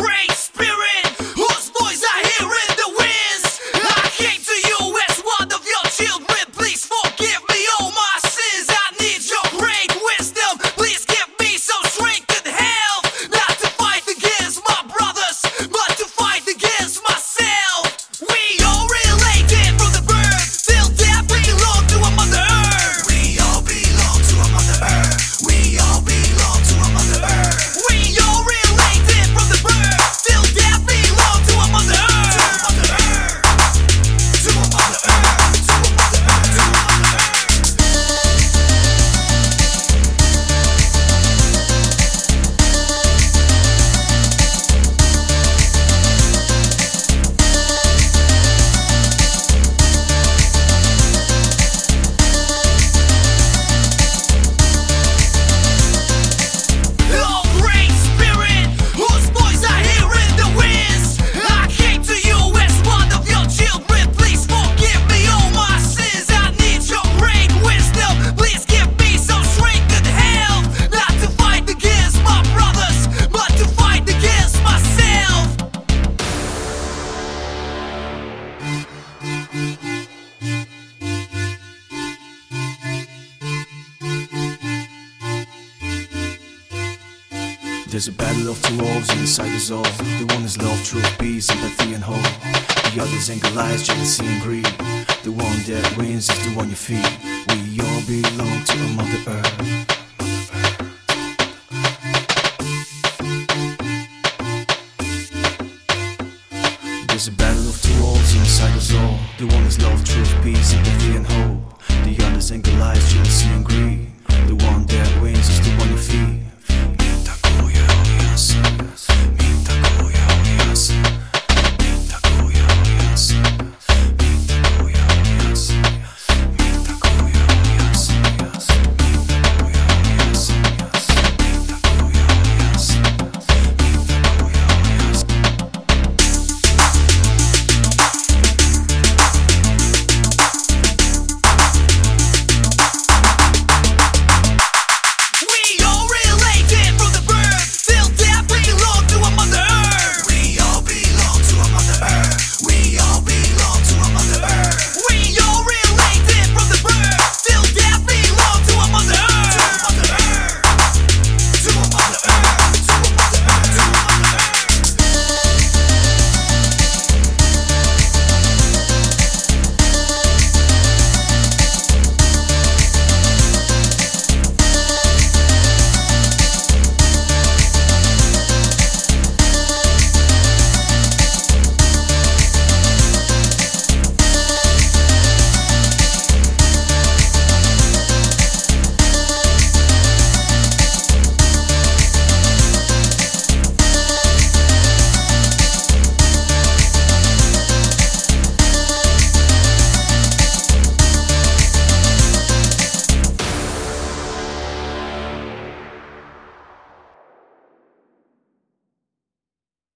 race. There's a battle of two wolves and inside us all. The one is love, truth, peace, empathy, and hope. The other's anger, lies, jealousy, and greed. The one that wins is the one you feed. We all belong to Mother Earth. There's a battle of two wolves inside us all. The one is love, truth, peace, empathy, and hope.